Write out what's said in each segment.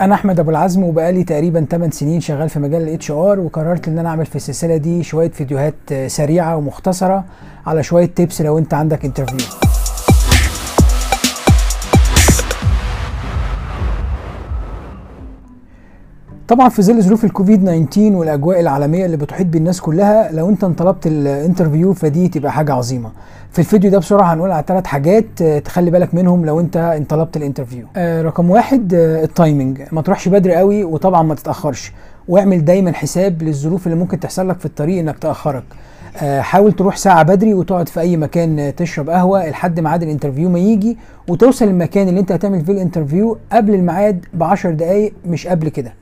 أنا أحمد أبو العزم وبقالي تقريبا 8 سنين شغال في مجال ال HR وقررت إن أنا أعمل في السلسلة دي شوية فيديوهات سريعة ومختصرة على شوية tips لو أنت عندك interview طبعا في ظل ظروف الكوفيد 19 والأجواء العالمية اللي بتحيط بالناس كلها لو أنت انطلبت ال interview فدي تبقى حاجة عظيمة. في الفيديو ده بسرعة هنقول على ثلاث حاجات تخلي بالك منهم لو أنت انطلبت ال interview. آه رقم واحد آه ال timing ما تروحش بدري قوي وطبعا ما تتأخرش. واعمل دايما حساب للظروف اللي ممكن تحصل لك في الطريق إنك تأخرك. آه حاول تروح ساعة بدري وتقعد في أي مكان تشرب قهوة لحد ميعاد ال interview ما يجي وتوصل المكان اللي أنت هتعمل فيه ال interview قبل الميعاد ب 10 دقايق مش قبل كده.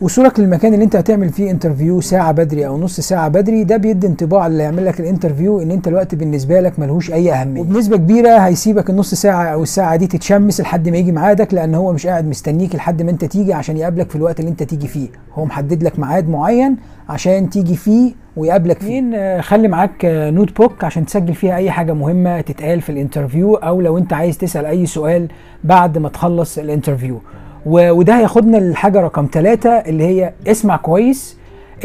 وصولك للمكان اللي انت هتعمل فيه interview ساعة بدري أو نص ساعة بدري ده بيدي انطباع اللي يعمل لك ال interview إن انت الوقت بالنسبة لك ملهوش أي أهمية. وبنسبة كبيرة هيسيبك النص ساعة أو الساعة دي تتشمس لحد ما يجي ميعادك لأن هو مش قاعد مستنيك لحد ما انت تيجي عشان يقابلك في الوقت اللي انت تيجي فيه. هو محدد لك ميعاد معين عشان تيجي فيه ويقابلك فيه. خلي معاك notebook عشان تسجل فيها أي حاجة مهمة تتقال في ال interview أو لو انت عايز تسأل أي سؤال بعد ما تخلص ال interview وده هياخدنا للحاجه رقم ثلاثة اللي هي اسمع كويس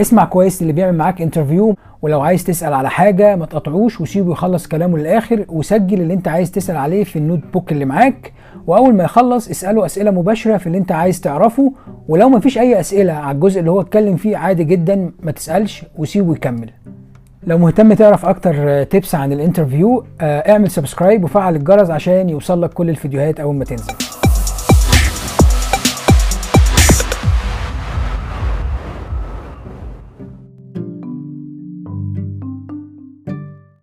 اسمع كويس اللي بيعمل معاك interview ولو عايز تسأل على حاجة ما تقطعوش وسيبه يخلص كلامه للآخر وسجل اللي انت عايز تسأل عليه في ال notebook اللي معاك وأول ما يخلص اسأله أسئلة مباشرة في اللي انت عايز تعرفه ولو ما فيش أي أسئلة على الجزء اللي هو اتكلم فيه عادي جدا ما تسألش وسيبه يكمل. لو مهتم تعرف أكتر tips عن ال interview اعمل subscribe وفعل الجرس عشان يوصل لك كل الفيديوهات أول ما تنزل.